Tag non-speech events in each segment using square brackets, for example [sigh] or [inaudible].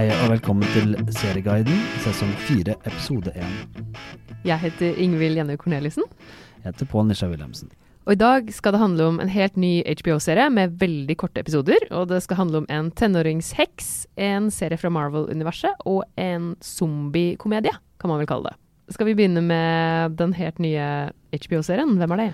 Hei og velkommen til Serieguiden, sesong fire, episode én. Jeg heter Ingvild Jenny Corneliussen. Jeg heter Pål Nisha Wilhelmsen. Og i dag skal det handle om en helt ny HBO-serie med veldig korte episoder. Og det skal handle om en tenåringsheks, en serie fra Marvel-universet og en zombiekomedie, kan man vel kalle det. Skal vi begynne med den helt nye HBO-serien? Hvem er det?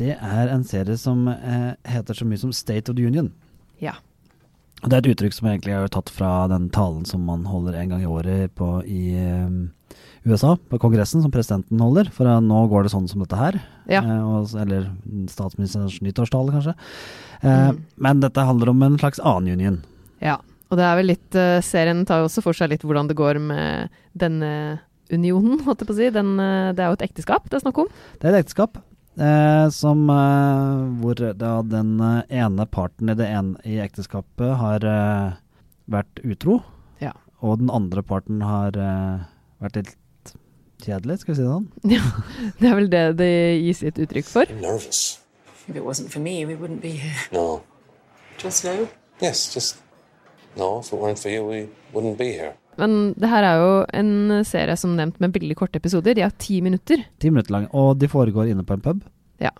Det er en serie som eh, heter så mye som State of the Union. Ja. Det er et uttrykk som egentlig er tatt fra den talen som man holder en gang i året på, i eh, USA, på kongressen, som presidenten holder. For eh, nå går det sånn som dette her. Ja. Eh, eller statsministerens nyttårstale, kanskje. Mm. Men dette handler om en slags annen union. ja. Og det er vel litt Serien tar jo også for seg litt hvordan det går med denne unionen, holdt jeg på å si. Den, det er jo et ekteskap det er snakk om. Det er et ekteskap eh, som, eh, hvor da den eh, ene parten i, det ene, i ekteskapet har eh, vært utro, Ja. og den andre parten har eh, vært litt kjedelig, skal vi si det sånn. [laughs] Det er vel det det gis et uttrykk for. I'm nervous. If it wasn't for me, we wouldn't be here. No. Just no? Yes, just. No, if it weren't for you, we wouldn't be here. Men det her er jo en serie som nevnt med veldig korte episoder. De har ti minutter. Ti minutter lang, og de foregår inne på en pub, Ja.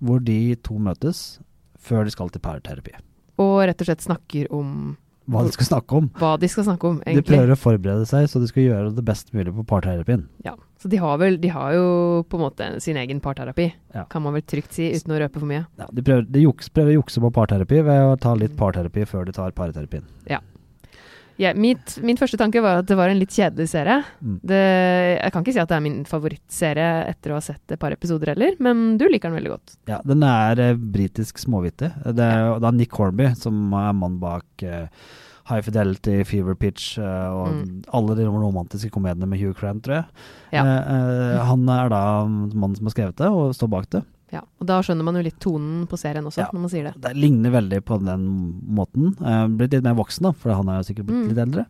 hvor de to møtes før de skal til parterapi. Og rett og slett snakker om Hva de skal snakke om. hva de skal snakke om, egentlig. De prøver å forberede seg, så de skal gjøre det best mulig på parterapien. Ja. Så de har vel De har jo på en måte sin egen parterapi, Ja. kan man vel trygt si, uten å røpe for mye. Ja, de prøver, de juks, prøver å jukse på parterapi ved å ta litt parterapi før de tar parterapien. Ja, mitt, min første tanke var at det var en litt kjedelig serie. Mm. Det, jeg kan ikke si at det er min favorittserie etter å ha sett et par episoder heller, men du liker den veldig godt. Ja, den er eh, britisk småvittig. Det er, det er Nick Hornby som er mann bak eh, High Fidelity, Fever Pitch eh, og Mm. alle de romantiske komediene med Hugh Grant, tror jeg. Ja. Eh, eh, han er da mannen som har skrevet det, og står bak det. Ja, og da skjønner man jo litt tonen på serien også, Ja. når man sier det. Det ligner veldig på den måten. Uh, blitt litt mer voksen, da, for han er jo sikkert blitt Mm. litt eldre.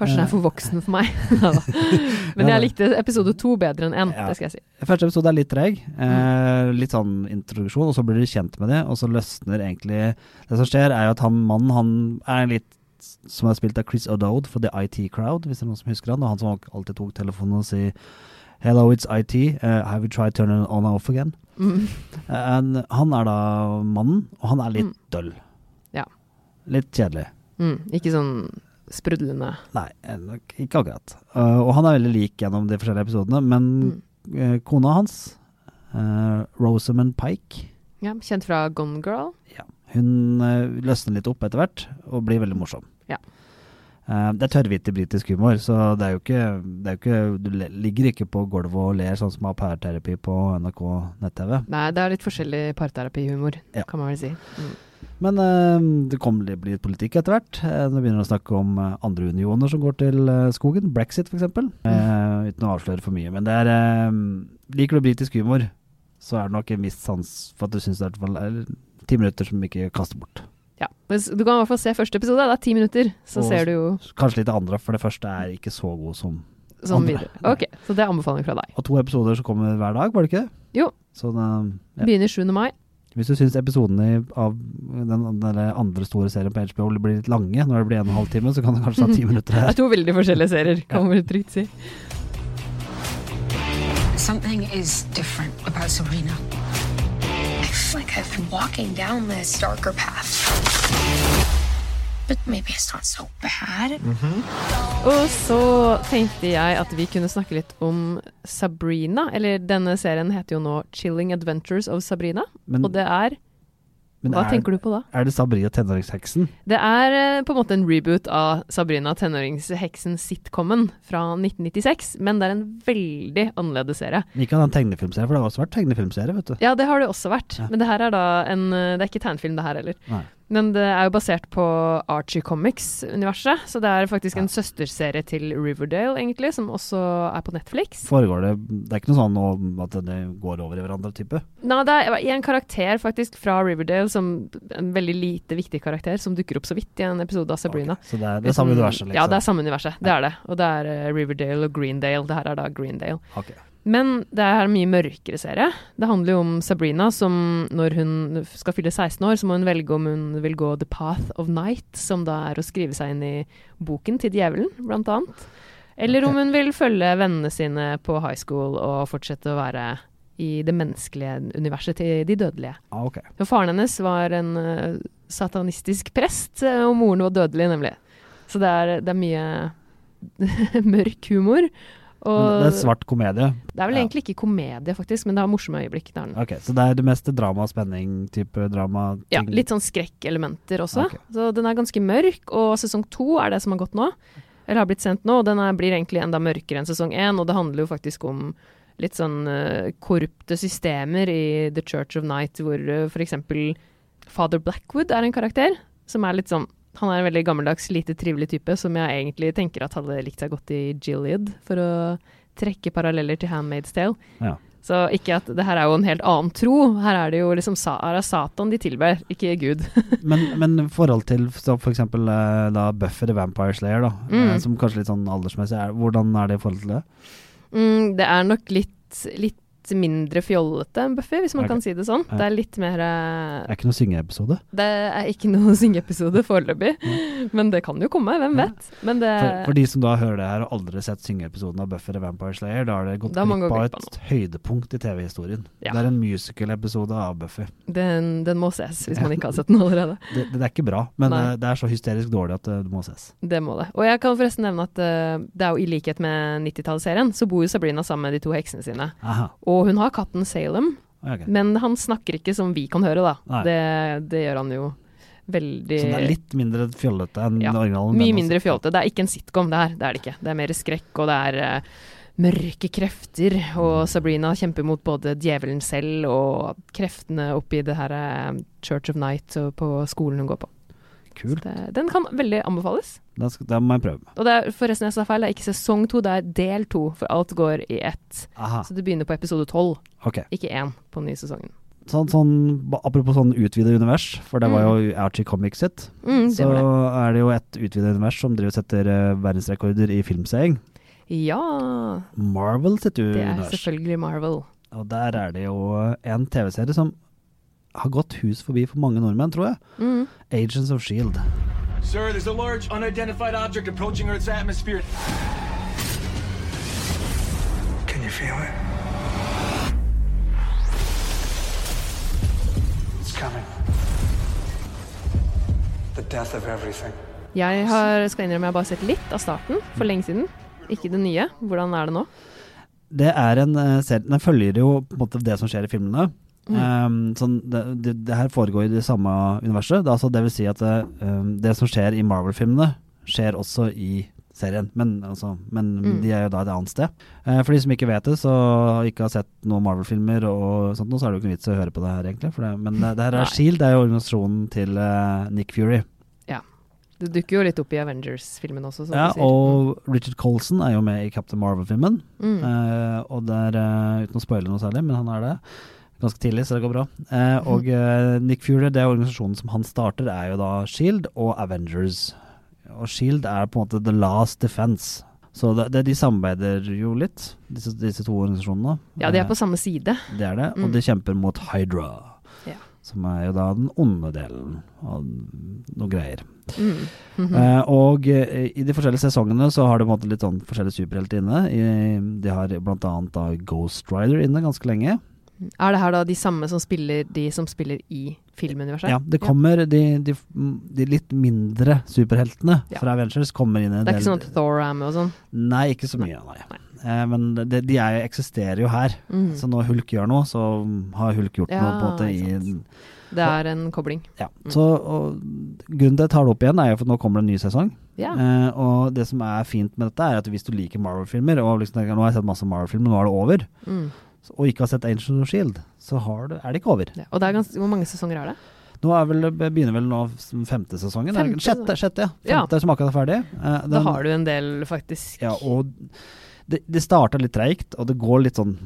Kanskje den er for voksen for meg. [laughs] [laughs] Men jeg likte episode to bedre enn én, Ja. det skal jeg si. Første episode er litt treg. Mm. Eh, litt sånn introduksjon, og så blir du kjent med det, og så løsner egentlig Det som skjer, er jo at han mannen han er litt som er spilt av Chris O'Dowd for The IT Crowd, hvis det er noen som husker han. Og han som alltid tok telefonen og sier Hello, it's IT. Uh, have you tried turning it on and off again? Mm. [laughs] Uh, han er da mannen, og han er litt Mm. døll. Ja. Litt kjedelig. Mm. Ikke sånn sprudlende. Nei, eh, ikke akkurat. Uh, og han er veldig lik gjennom de forskjellige episodene, men Mm. eh, kona hans, Rosamund Pike Ja, kjent fra Gone Girl. Ja. Hun eh, løsner litt opp etter hvert, og blir veldig morsom. Ja. Eh, det er tørrvittig britisk humor, så det er jo ikke, det er jo ikke Du ligger ikke på gulvet og ler sånn som har parterapi på NRK nett-TV. Nei, det er litt forskjellig parterapihumor, Ja. kan man vel si. Mm. Men uh, det kommer til å litt politikk etter hvert. Eh, Nå begynner vi å snakke om eh, andre unioner som går til eh, skogen. Brexit, f.eks. Uh, uten å avsløre for mye. Men det er uh, Liker du britisk humor, så er det nok en viss sans for at du syns det er ti minutter som ikke kaster bort. Du kan i hvert fall se første episode, det er ti minutter. Så Og ser du jo Kanskje litt andre, for det første er ikke så god som som andre. videre. [laughs] Ok, så det er anbefaling fra deg. Og to episoder som kommer hver dag, var det ikke det? Jo. Så det, ja. Begynner 7. mai. Hvis du syns episodene av den, den andre store serien på HBO blir litt lange, når det blir en og en halv time, så kan det kanskje ta ti [laughs] minutter Det er to veldig forskjellige serier, kan man trygt si. Something is different about Sabrina. Like I've been walking down this darker path. But maybe it's not so bad. Og så tenkte jeg at vi kunne snakke litt om Sabrina. Eller denne serien heter jo nå 'Chilling Adventures of Sabrina'. Men, Og det er men Hva er, tenker du på da? er det Sabrina tenåringsheksen? Det er eh, på en måte en reboot av Sabrina tenåringsheksen sitcomen fra 1996. Men det er en veldig annerledes serie. Ikke en tegnefilmserie, for det har også vært tegnefilmserie, vet du. Ja, det har det også vært. Ja. Men det her er da en eh, Det er ikke tegnefilm, det her heller. Nei. Men det er jo basert på Archie Comics-universet, så det er faktisk Ja. en søsterserie til Riverdale, egentlig, som også er på Netflix. Foregår det Det er ikke noe sånn at det går over i hverandre type? Nei, det er en karakter faktisk fra Riverdale, som en veldig lite viktig karakter, som dukker opp så vidt i en episode av Sabrina. Okay. Så det er det samme universet, liksom? Ja, det er samme universet. Det er det. Og det er eh, Riverdale og Greendale. Det her er da Greendale. Ok. Men det er en mye mørkere serie. Det handler jo om Sabrina som når hun skal fylle 16 år, så må hun velge om hun vil gå The Path of Night, som da er å skrive seg inn i boken til djevelen, blant annet. Eller om hun vil følge vennene sine på high school og fortsette å være i det menneskelige universet til de dødelige. Ah, okay. For faren hennes var en eh, satanistisk prest, eh, og moren var dødelig, nemlig. Så det er, det er mye [laughs] mørk humor. Og det er svart komedie. det er vel Ja. egentlig ikke komedie, faktisk, men det har morsomme øyeblikk. Det. Ok, Så det er det meste drama, spenning, type drama? Ja, litt sånn skrekkelementer også. Okay. Så den er ganske mørk, og sesong to er det som har gått nå. Eller har blitt sendt nå, og den er, blir egentlig enda mørkere enn sesong én. Og det handler jo faktisk om litt sånn uh, korrupte systemer i The Church of Night, hvor uh, f.eks. Father Blackwood er en karakter som er litt sånn Han er en veldig gammeldags, lite trivelig type som jeg egentlig tenker at hadde likt seg godt i Gilead, for å trekke paralleller til Handmaid's Tale. Ja. Så ikke at det her er jo en helt annen tro. Her er det jo liksom sa er Satan de tilber, ikke Gud. [laughs] Men, men forhold til f.eks. eh, da Buffy the Vampire Slayer, da, Mm. eh, som kanskje litt sånn aldersmessig er Hvordan er det i forhold til det? Mm, det er nok litt, litt mindre fjollete enn Buffy, hvis man okay. kan si det sånn. Ja. Det er litt mer uh, Det er ikke noe syngeepisode? Det er ikke noe [laughs] syngeepisode foreløpig, men det kan jo komme, hvem Ja. vet. Men det For, for de som da hører det her og aldri sett syngeepisoden av Buffy the Vampire Slayer, da har det gått har glipp av et høydepunkt i TV-historien. Ja. Det er en musical-episode av Buffy. den, den må ses, hvis man ikke har sett den allerede. [laughs] Det, det er ikke bra, men Nei. eh, det er så hysterisk dårlig at eh, det må ses. Det må det. Og jeg kan forresten nevne at uh, det er jo i likhet med 90-tallsserien, så bor jo Sabrina sammen med de to heksene sine. Aha. Og hun har katten Salem, okay. men han snakker ikke som vi kan høre, da. Det, det gjør han jo veldig Så den er litt mindre fjollete enn Ja, originalen? Mye mindre altså- fjollete. Det er ikke en sitcom, det her. Det er det ikke. Det er mer skrekk, og det er uh, mørke krefter. Og Sabrina kjemper mot både djevelen selv og kreftene oppi det her eh, Church of Night og på skolen hun går på. Kult. Det, den kan veldig anbefales. Den, skal, den, må jeg prøve. Og det er forresten jeg sa feil, det er ikke sesong to, det er del to, for alt går i ett. Aha, Så du begynner på episode tolv, ok. ikke én på den nye sesongen. Sånn, sånn, apropos sånn utvidet univers, for det var jo Archie Comics sitt. Mm, så det. er det jo et utvidet univers som driver og setter eh, verdensrekorder i filmseing. Ja, Marvel sitt det er univers. selvfølgelig Marvel. Og der er det jo en TV-serie som har gått hus forbi for mange nordmenn, tror jeg. Mm. Agents of Shield. Sir, there's a large unidentified object approaching Earth's atmosphere. Can you feel it? It's coming. The death of everything. Jeg har, skal innrømme jeg har bare sett litt av starten for lenge siden. Ikke det nye. Hvordan er det nå? Det er en eh, serie Den følger jo på en måte det som skjer i filmene. Mm. Um, sånn, det, det, det her foregår i det samme universet. Det, altså, det vil si at det, um, det som skjer i Marvel-filmene, skjer også i serien. Men, altså, men Mm. de er jo da et annet sted. Uh, for de som ikke vet det, så ikke har sett noen Marvel-filmer, og sånt, så er det jo ikke noe vits i å høre på det her, egentlig. Men det, her Nei. er Shield, det er jo organisasjonen til uh, Nick Fury. Det dukker jo litt opp i Avengers-filmen også, Ja, og Richard Colson er jo med i Captain Marvel-filmen. Mm. Uh, og der, uh, uten å spoile noe særlig, men han er det. Ganske tidlig, så det går bra. Eh, og eh, Nick Fury, det er organisasjonen som han starter, er jo da Shield og Avengers. Og Shield er på en måte the last defense. Så det, det, de samarbeider jo litt, disse, disse to organisasjonene. Ja, de er Eh, på samme side. Det er det, Mm. og de kjemper mot Hydra. Ja. Som er jo da den onde delen av noe greier. Mm. Mhm. Eh, og eh, i de forskjellige sesongene så har de på en måte litt sånn forskjellige superhelter inne. I, de har blant annet da Ghost Rider inne ganske lenge. Er det her da de samme som spiller de som spiller i filmuniverset? Ja, det kommer de, de, de litt mindre superheltene Ja. fra Avengers kommer inn i en Det er ikke sånn at Thor er med og sånn? Nei, ikke så mye, nei. Eh, men det, de er, eksisterer jo her. Mm. Så når Hulk gjør noe, så har Hulk gjort Ja, noe på en måte i Det er en kobling. Ja. Så og, grunnen til at jeg tar det opp igjen, er jo for nå kommer det en ny sesong. Yeah. Eh, og det som er fint med dette, er at hvis du liker Marvel-filmer, og liksom nå har jeg sett masse Marvel-filmer, nå er det over, Mm. Og ikke har sett Angel of Shield, så har det, er det ikke over. Ja. Og det er ganske, hvor mange sesonger er det? Nå er vel, begynner vel nå femte sesongen? Femte Sjette, sjette, ja. Ja. Femte som akkurat er ferdig. Den, Da har du en del, faktisk. Ja, og det, det starta litt treigt, og det går litt sånn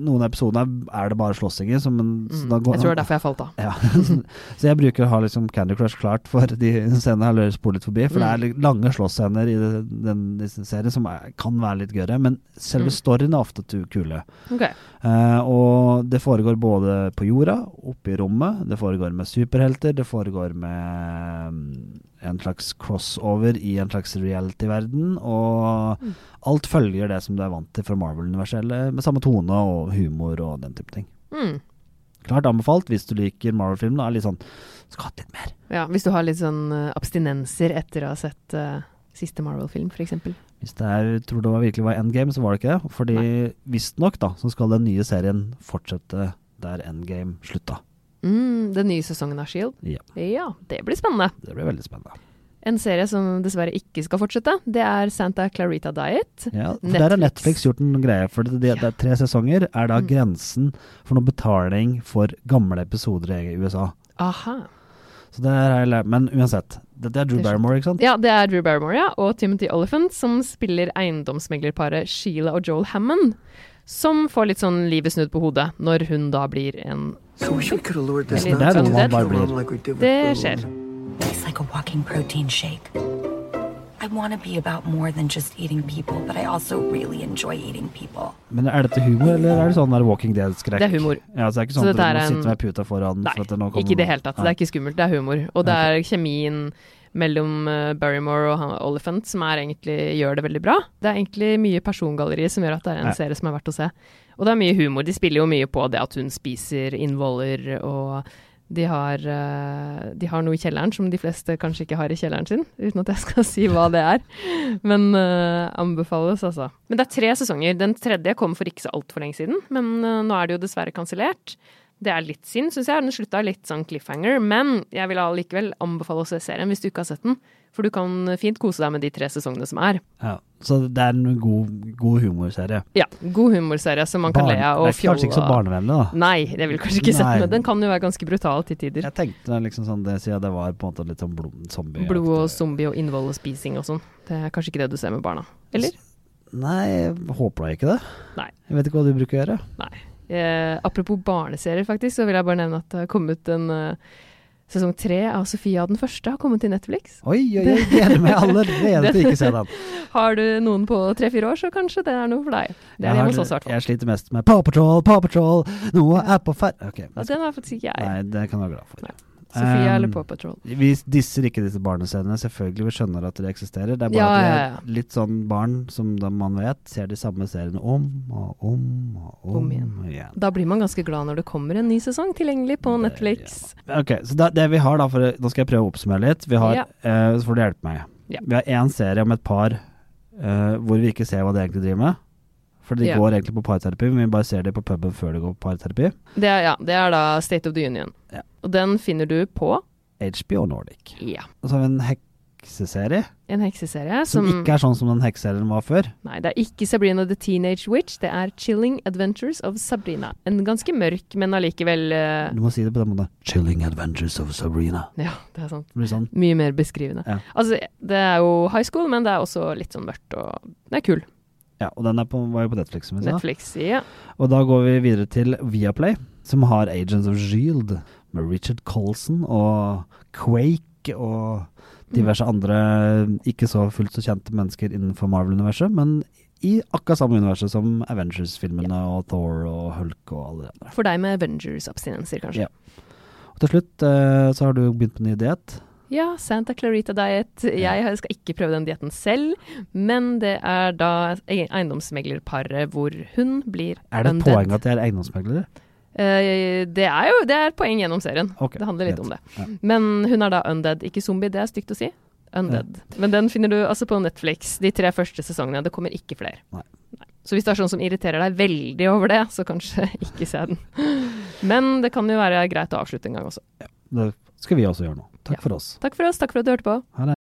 Noen episoder er det bare slåssinger. Mm. Jeg tror det er derfor jeg falt av. Ja, [laughs] så, jeg bruker å ha liksom Candy Crush klart for de scenene jeg har litt forbi. For det er lange slåssscener i den, den, serien som er, kan være litt gøyere. Men selve Mm. storyen er ofte kule. Okay. Uh, og det foregår både på jorda, oppe i rommet, det foregår med superhelter, det foregår med mm, en slags crossover i en slags reality-verden, og Mm. alt følger det som du er vant til fra Marvel-universet, med samme tone og humor og den type ting. Mm. Klart anbefalt hvis du liker Marvel-film. Er litt sånn Skal hatt litt mer. Ja, hvis du har litt sånn eh, abstinenser etter å ha sett uh, siste Marvel-film, f.eks. Hvis det er, tror det var virkelig var Endgame, så var det ikke det. Fordi visstnok da, så skal den nye serien fortsette der Endgame slutta. Mm, den nye sesongen av Shield. Ja, Ja, det blir spennende. det blir veldig spennende. En serie som dessverre ikke skal fortsette, det er Santa Clarita Diet. Ja, for Der har Netflix gjort en greie. For det, det, det er tre sesonger er da Mm. grensen for noe betaling for gamle episoder i USA. Aha. Så det er. Men uansett, dette er Drew Det Barrymore, ikke sant? Ja, det er Drew Barrymore ja, og Timothy Oliphant som spiller eiendomsmeglerparet Sheila og Joel Hammond. Som får litt sånn livet snudd på hodet når hun da blir en Det skjer. It's like a walking protein shake. I want to be about more than just eating people, but I also really enjoy eating people. Men er dette humor, eller er det sånn der Walking Dead-skrekk? Det er humor. Ja, så det er ikke Så sånn at du må en- sitte med puta foran Nei, for at det nå kommer ikke i det hele tatt. Det er ikke skummelt, det er humor. Og det er kjemien mellom eh, Barrymore og han, Oliphant som egentlig gjør det veldig bra. Det er egentlig mye persongalleri som gjør at det er en Ja. serie som er verdt å se. Og det er mye humor. De spiller jo mye på det at hun spiser innvoller, og de har, eh, de har noe i kjelleren som de fleste kanskje ikke har i kjelleren sin, uten at jeg skal [laughs] si hva det er. Men uh, anbefales, altså. Men det er tre sesonger. Den tredje kom for ikke så altfor lenge siden, men uh, nå er det jo dessverre kansellert. Det er litt synd, syns jeg. Den slutta litt sånn cliffhanger. Men jeg vil allikevel anbefale å se serien hvis du ikke har sett den. For du kan fint kose deg med de tre sesongene som er. Ja, så det er en god, god humorserie. Ja, god humorserie som man kan le av og det er kanskje ikke så barnevennlig, da. Nei, det vil kanskje ikke Nei. sett med. Den kan jo være ganske brutal til tider. Jeg tenkte liksom sånn det siden det var på en måte litt sånn blod, zombie Blod og zombie og innvoll og spising og sånn. Det er kanskje ikke det du ser med barna. Eller? Nei, jeg håper da ikke det. Nei. Jeg vet ikke hva du bruker å gjøre. Nei. Eh, apropos barneserier, faktisk, så vil jeg bare nevne at det har kommet en uh, sesong tre av Sofia den første har kommet til Netflix. Oi, oi, oi, gleder meg allerede til ikke se den. [laughs] Har du noen på tre-fire år, så kanskje det er noe for deg. Det er Jeg hjemme har- hos oss, i hvert fall. Jeg sliter mest med Paw Patrol, Paw Patrol, noe er på ferd... Ok, Ja, den har faktisk ikke jeg. nei, det kan du være glad for. Nei. Sofia Um, eller Paw Patrol. Vi disser ikke disse barnescenene, selvfølgelig. Vi skjønner at de eksisterer. Det er bare Ja, ja, er ja. litt sånn barn som man vet ser de samme seriene om og om og om, Om igjen. igjen. Da blir man ganske glad når det kommer en ny sesong tilgjengelig på Det- Netflix. Ok, så da, det vi har da, for nå skal jeg prøve å oppsummere litt. Vi har, eh, så får du hjelpe meg. Vi har én serie om et par uh, hvor vi ikke ser hva de egentlig driver med. For de går egentlig på parterapi, men vi bare ser de på puben før de går på parterapi. Det er, ja, det er da State of the Union. Ja. Og den finner du på HBO Nordic. ja, Og så har vi en hekseserie en hekseserie som, som, ikke er sånn som den hekseserien var før. Nei, det er ikke Sabrina the Teenage Witch, det er Chilling Adventures of Sabrina. En ganske mørk, men allikevel uh... Du må si det på den måten. Chilling Adventures of Sabrina. Ja, det er sant. Det sånn. Mye mer beskrivende. Ja. Altså, det er jo high school, men det er også litt sånn mørkt, og det er kul. Ja, og den på, var jo på Netflix, som sa. Netflix, ja. Og da går vi videre til Viaplay, som har Agents of Shield med Richard Colson og Quake og diverse andre ikke så fullt så kjente mennesker innenfor Marvel-universet, men i akkurat samme universet som Avengers-filmene og Thor og Hulk og alle de andre. For deg med Avengers-abstinenser, kanskje. Ja. Og til slutt eh, så har du begynt på ny diett. Ja, Santa Clarita Diet. Jeg skal ikke prøve den dietten selv, men det er da e- eiendomsmeglerparet hvor hun blir Er det et poeng at de er eiendomsmeglere? Eh, det er jo det er poeng gjennom serien. Okay, det handler litt om det. Ja. Men hun er da undead, ikke zombie. Det er stygt å si. Undead. Men den finner du altså på Netflix, de tre første sesongene. Det kommer ikke flere. Nei. Så hvis det er sånn som irriterer deg veldig over det, så kanskje [laughs] ikke se den. Men det kan jo være greit å avslutte en gang også. Det skal vi også gjøre nå. Takk Ja. for oss. Takk for oss, takk for at du hørte på. Ha det.